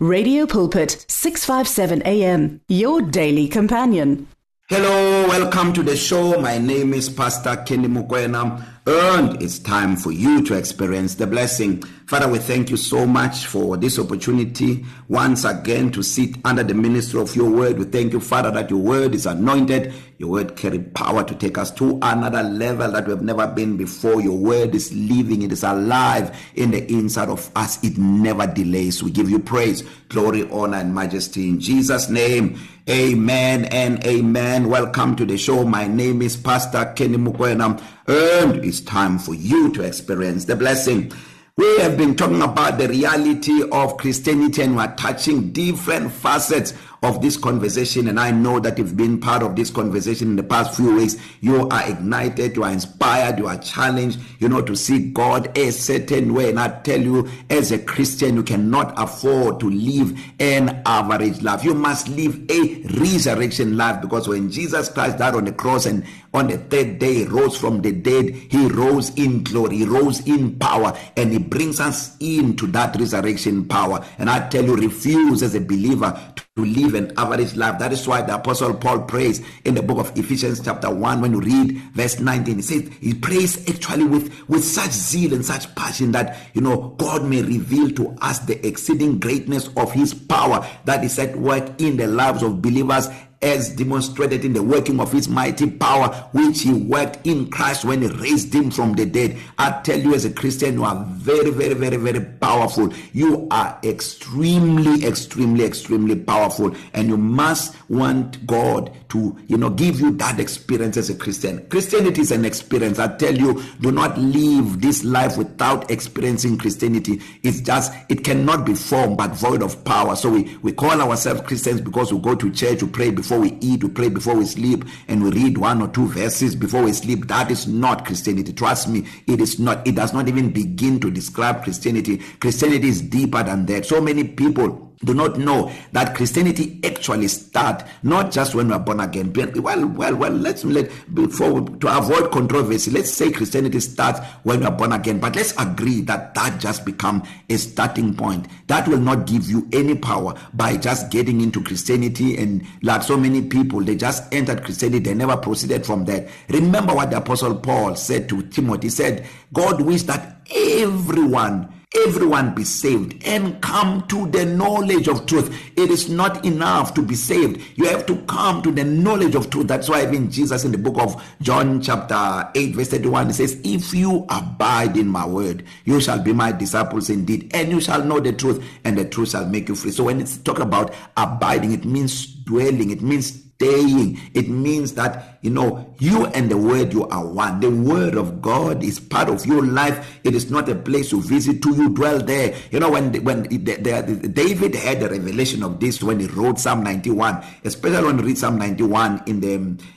Radio Pulpit 657 AM your daily companion. Hello, welcome to the show. My name is Pastor Kenny Mukwena. And it's time for you to experience the blessing. Father, we thank you so much for this opportunity once again to sit under the ministry of your word. We thank you, Father, that your word is anointed. Your word carry power to take us to another level that we have never been before. Your word is living, it is alive in the inside of us. It never delays. We give you praise, glory, honor, and majesty in Jesus' name. Amen and amen. Welcome to the show. My name is Pastor Kenny Mukwena, and it's time for you to experience the blessing. We have been talking about the reality of Christianity and we're touching different facets of this conversation and I know that you've been part of this conversation in the past few weeks. You are ignited you are inspired you are challenged you know to see God a certain way. And I tell you as a Christian you cannot afford to live an average life. You must live a resurrection life because when Jesus Christ died on the cross and on the third day rose from the dead he rose in glory he rose in power and he brings us into that resurrection power. And I tell you refuse as a believer to live an average life. That is why the apostle Paul prays in the book of Ephesians chapter 1 when you read verse 19 he says he prays actually with with such zeal and such passion that you know God may reveal to us the exceeding greatness of his power that is at work in the lives of believers as demonstrated in the working of his mighty power which he worked in Christ when he raised him from the dead. I tell you as a christian you are very very very very powerful. You are extremely extremely extremely powerful. And you must want god to you know give you that experience as a christian. Christianity is an experience. I tell you do not live this life without experiencing christianity. It's just it cannot be formed but void of power. So we we call ourselves christians because we go to church we pray before before we eat, we pray before we sleep, and we read one or two verses before we sleep. That is not Christianity. Trust me, it is not. It does not even begin to describe Christianity. Christianity is deeper than that. So many people do not know that Christianity actually start not just when we are born again. Well, well, well. Let's let before to avoid controversy. Let's say Christianity starts when we are born again, but let's agree that that just become a starting point. That will not give you any power by just getting into Christianity and like so many people, they just entered Christianity. They never proceeded from that. Remember what the Apostle Paul said to Timothy. He said, "God wished that everyone." Everyone be saved and come to the knowledge of truth. It is not enough to be saved. You have to come to the knowledge of truth. That's why even Jesus in the book of John chapter 8 verse 31 he says if you abide in my word you shall be my disciples indeed and you shall know the truth and the truth shall make you free. So when it's talk about abiding it means dwelling it means staying. It means that you know you and the word you are one. The word of god is part of your life. It is not a place you visit to you dwell there. You know when when the, the, the, david had the revelation of this when he wrote psalm 91 especially when you read psalm 91 in the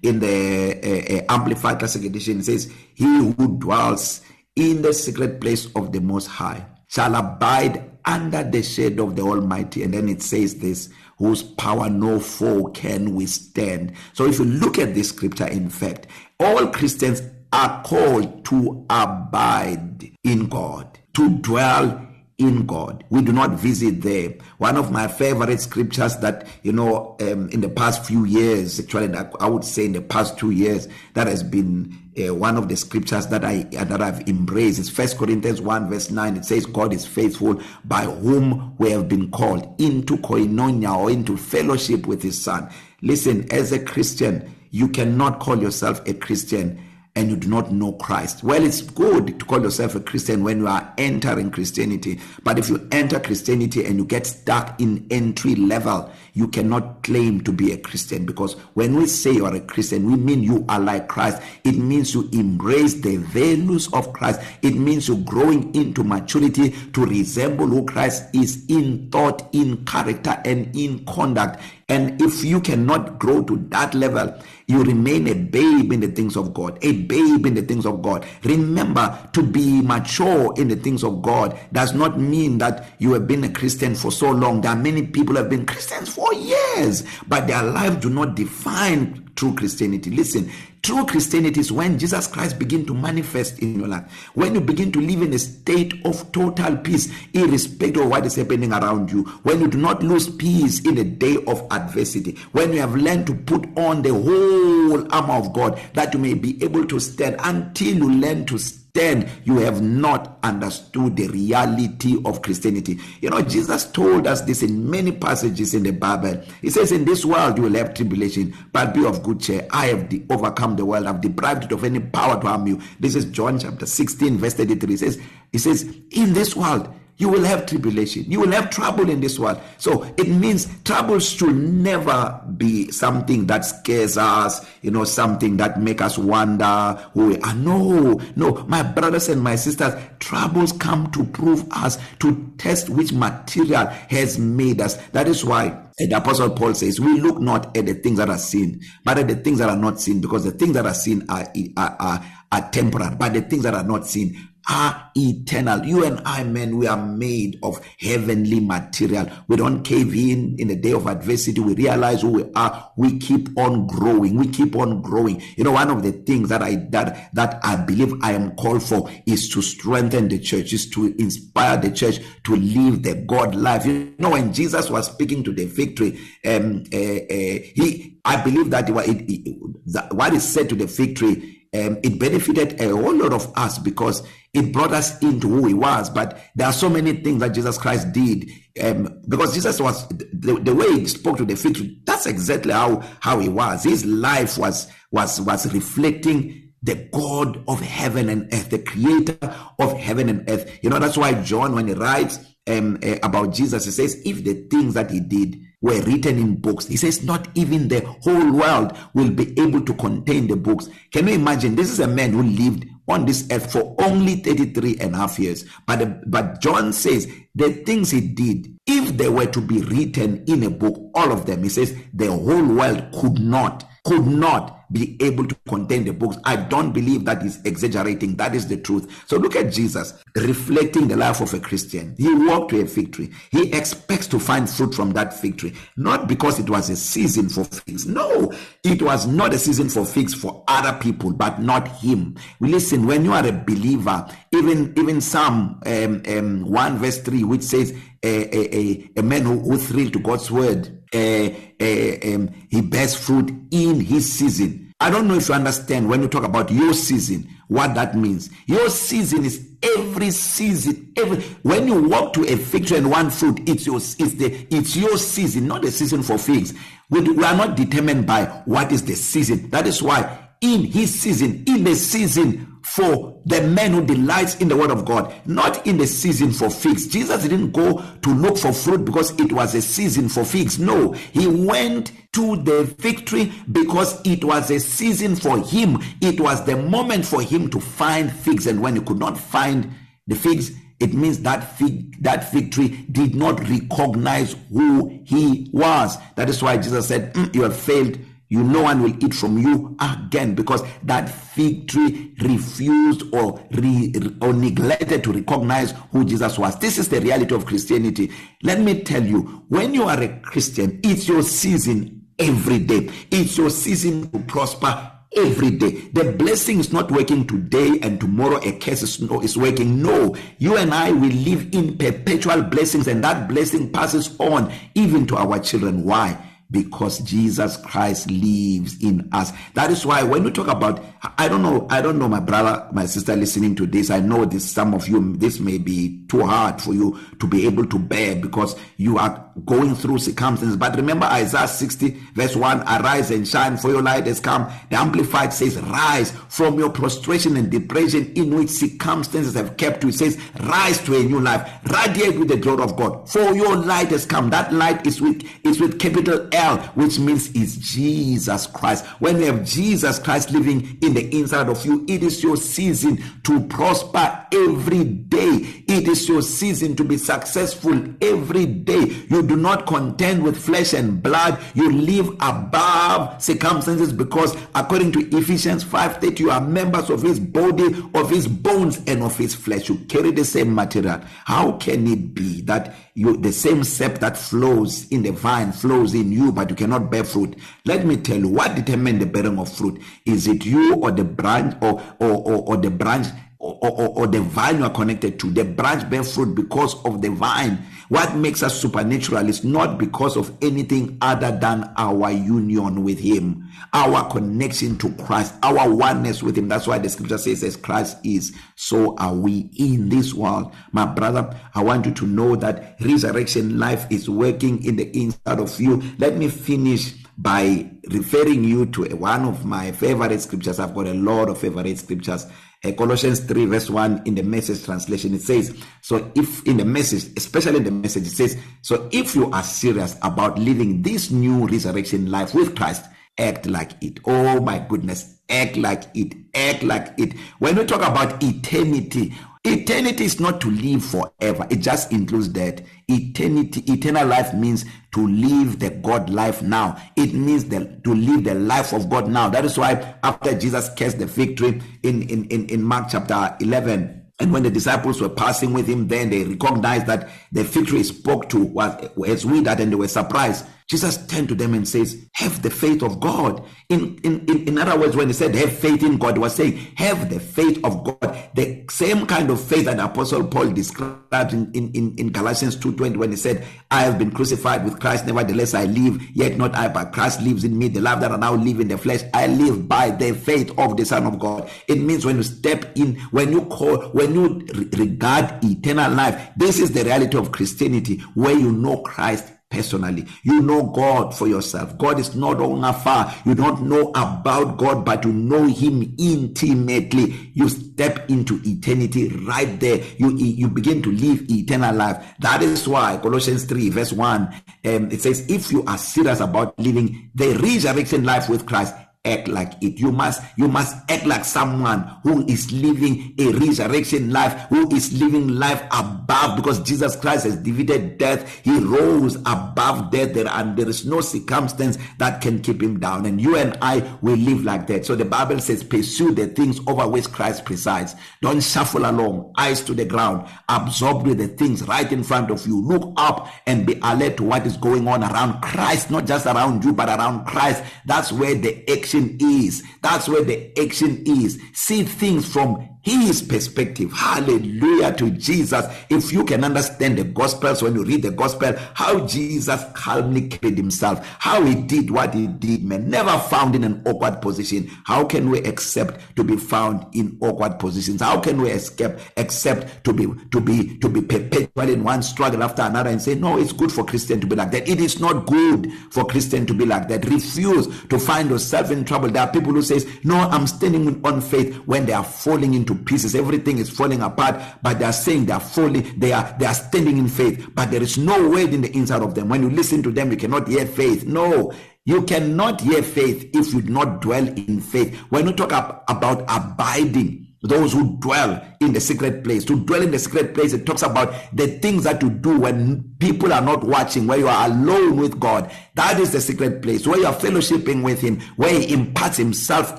in the uh, uh, amplified classic edition it says he who dwells in the secret place of the most high shall abide under the shade of the almighty. And then it says this whose power no foe can withstand. So if you look at this scripture, in fact, all Christians are called to abide in God, to dwell in God. We do not visit there. One of my favorite scriptures that, you know, um, in the past few years, actually, I would say in the past two years, that has been uh, one of the scriptures that I uh, that I've embraced is First Corinthians 1 verse 9 it says God is faithful by whom we have been called into koinonia or into fellowship with his son listen as a Christian you cannot call yourself a Christian and you do not know Christ. Well, it's good to call yourself a Christian when you are entering Christianity, but if you enter Christianity and you get stuck in entry level, you cannot claim to be a Christian because when we say you are a Christian, we mean you are like Christ. It means you embrace the values of Christ. It means you growing into maturity to resemble who Christ is in thought, in character, and in conduct. And if you cannot grow to that level, you remain a babe in the things of God, a babe in the things of God. Remember, to be mature in the things of God does not mean that you have been a Christian for so long. There are many people have been Christians for years, but their life do not define true Christianity. Listen, true Christianity is when Jesus Christ begin to manifest in your life. When you begin to live in a state of total peace, irrespective of what is happening around you. When you do not lose peace in a day of adversity. When you have learned to put on the whole armor of God that you may be able to stand until you learn to stand then you have not understood the reality of Christianity. You know, Jesus told us this in many passages in the Bible. He says, In this world you will have tribulation, but be of good cheer. I have de- overcome the world, I've deprived it of any power to harm you. This is John chapter 16, verse 33. He says, He says, In this world you will have tribulation. You will have trouble in this world. So it means trouble should never be something that scares us you know something that make us wonder who we are. No no. My brothers and my sisters troubles come to prove us to test which material has made us. That is why and the apostle paul says we look not at the things that are seen but at the things that are not seen because the things that are seen are are, are, are temporal but the things that are not seen are eternal. You and I, men, we are made of heavenly material. We don't cave in in the day of adversity. We realize who we are. We keep on growing. We keep on growing. You know, one of the things that I that that I believe I am called for is to strengthen the church, is to inspire the church to live the God life. You know, when Jesus was speaking to the victory, um, uh, uh, he, I believe that it, it, it, what is said to the victory um, it benefited a whole lot of us because it brought us into who he was. But there are so many things that Jesus Christ did um, because Jesus was the, the way he spoke to the fig tree. That's exactly how how he was. His life was was was reflecting the God of heaven and earth, the creator of heaven and earth. You know, that's why John, when he writes um, uh, about Jesus, he says, if the things that he did were written in books. He says, not even the whole world will be able to contain the books. Can you imagine? This is a man who lived on this earth for only 33 and a half years. But, but John says the things he did, if they were to be written in a book, all of them, he says the whole world could not, could not be able to contain the books. I don't believe that is exaggerating. That is the truth. So look at Jesus reflecting the life of a Christian. He walked to a victory. He expects to find fruit from that victory, not because it was a season for figs. No, it was not a season for figs for other people, but not him. Listen, when you are a believer, even even Psalm um, um, 1 verse 3, which says, a, a, a man who, who thrilled to God's word, uh, uh, um, he bears fruit in his season. I don't know if you understand when you talk about your season, what that means. Your season is every season. Every when you walk to a victory and one fruit, it's your it's the it's your season, not the season for figs. We, we are not determined by what is the season. That is why in his season, in the season for the man who delights in the word of God, not in the season for figs. Jesus didn't go to look for fruit because it was a season for figs. No, he went to the victory because it was a season for him. It was the moment for him to find figs. And when he could not find the figs, it means that fig, that victory did not recognize who he was. That is why Jesus said, mm, You have failed you no one will eat from you again because that fig tree refused or re, or neglected to recognize who Jesus was this is the reality of Christianity let me tell you when you are a Christian it's your season every day it's your season to prosper every day. The blessing is not working today and tomorrow a curse is, no, is working. No, you and I will live in perpetual blessings and that blessing passes on even to our children. Why? because Jesus Christ lives in us. That is why when we talk about, I don't know, I don't know, my brother, my sister listening to this, I know this, some of you, this may be too hard for you to be able to bear because you are going through circumstances. But remember Isaiah 60 verse 1, arise and shine for your light has come. The Amplified says, rise from your prostration and depression in which circumstances have kept you. It says, rise to a new life, radiate with the glory of God. For your light has come. That light is with, is with capital L, which means is Jesus Christ. When you have Jesus Christ living in the inside of you, it is your season to prosper every day. It is your season to be successful every day. You do not contend with flesh and blood. You live above circumstances because according to Ephesians 5:30 you are members of his body, of his bones and of his flesh. You carry the same material. How can it be that you the same sap that flows in the vine flows in you but you cannot bear fruit? Let me tell you what determines the bearing of fruit. Is it you or the branch or or or, or the branch or, or, or the vine you are connected to. The branch bear fruit because of the vine. What makes us supernatural is not because of anything other than our union with Him, our connection to Christ, our oneness with Him. That's why the scripture says, as Christ is, so are we in this world. My brother, I want you to know that resurrection life is working in the inside of you. Let me finish by referring you to one of my favorite scriptures. I've got a lot of favorite scriptures. Uh, Colossians 3 verse 1 in the message translation it says so if in the message especially in the message it says so if you are serious about living this new resurrection life with Christ act like it. Oh my goodness act like it act like it. When we talk about eternity eternity is not to live forever. It just includes that eternity eternal life means to live the god life now. It means the, to live the life of god now. That is why after jesus cursed the fig tree in in in, in mark chapter 11 and when the disciples were passing with him then they recognized that the fig tree spoke to was was withered and they were surprised. Jesus turned to them and says, Have the faith of God. In, in, in, in other words, when he said, Have faith in God, he was saying, Have the faith of God. The same kind of faith that Apostle Paul described in, in, in, in Galatians 2.20 when he said, I have been crucified with Christ, nevertheless I live, yet not I, but Christ lives in me. The life that I now live in the flesh, I live by the faith of the Son of God. It means when you step in, when you call, when you regard eternal life, this is the reality of Christianity, where you know Christ personally. You know God for yourself. God is not on afar. You don't know about God, but you know Him intimately. You step into eternity right there. You you begin to live eternal life. That is why Colossians 3 verse 1 um, it says, if you are serious about living the resurrection life with Christ, act like it. You must you must act like someone who is living a resurrection life who is living life above because Jesus Christ has defeated death. He rose above death. There and there is no circumstance that can keep him down. And you and I will live like that. So the bible says pursue the things over which Christ presides. Don't shuffle along eyes to the ground. Absorbed with the things right in front of you. Look up and be alert to what is going on around Christ not just around you but around Christ. That's where the action action is. That's where the action is. See things from his perspective. Hallelujah to Jesus. If you can understand the gospels when you read the gospel, how Jesus calmly carried himself, how he did what he did, man, never found in an awkward position. How can we accept to be found in awkward positions? How can we escape accept to be to be to be perpetual in one struggle after another and say, no, it's good for Christian to be like that. It is not good for Christian to be like that. Refuse to find yourself in trouble. There are people who says, no, I'm standing on faith when they are falling into pieces. Everything is falling apart but they are saying they are falling they are they are standing in faith. But there is no word in the inside of them. When you listen to them you cannot hear faith. No you cannot hear faith if you do not dwell in faith. When you talk about abiding those who dwell in the secret place to dwell in the secret place it talks about the things that you do when people are not watching where you are alone with God that is the secret place. Where you are fellowshipping with him where he imparts himself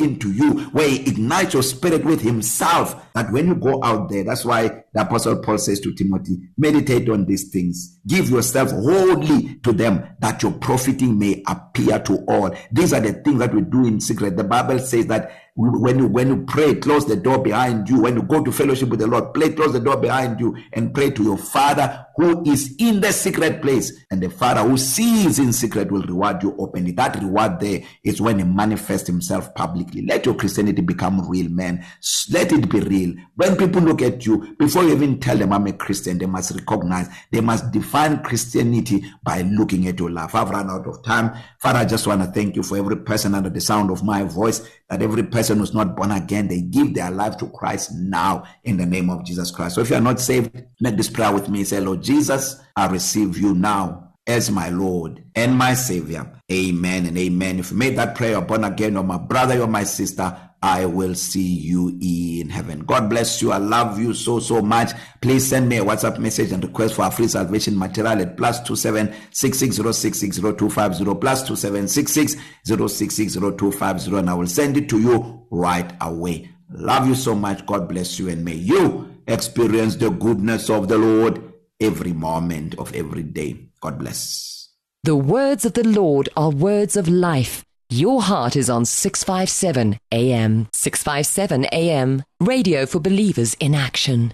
into you where he ignites your spirit with himself. That when you go out there that's why the apostle Paul says to Timothy meditate on these things. Give yourself wholly to them that your profiting may appear to all. These are the things that we do in secret. The bible says that when you when you pray close the door behind you. When you go to fellowship with the lord play close the door behind you and pray to your father who is in the secret place and the father who sees in secret will reward you openly. That reward there is when he manifests himself publicly. Let your christianity become real man. Let it be real. When people look at you before you even tell them i'm a christian they must recognize they must define christianity by looking at your life. I've run out of time. Father i just want to thank you for every person under the sound of my voice that every person who's not born again they give their life to christ now in the name of jesus christ. So if you are not saved make this prayer with me. Say lord jesus i receive you now as my Lord and my Savior. Amen and amen. If you made that prayer born again, or my brother or my sister, I will see you in heaven. God bless you. I love you so, so much. Please send me a WhatsApp message and request for a free salvation material at plus two seven six six zero six six zero two five zero plus two seven six six zero six six zero two five zero, and I will send it to you right away. Love you so much. God bless you, and may you experience the goodness of the Lord every moment of every day. God bless. The words of the Lord are words of life. Your heart is on 657 AM. 657 AM. Radio for believers in action.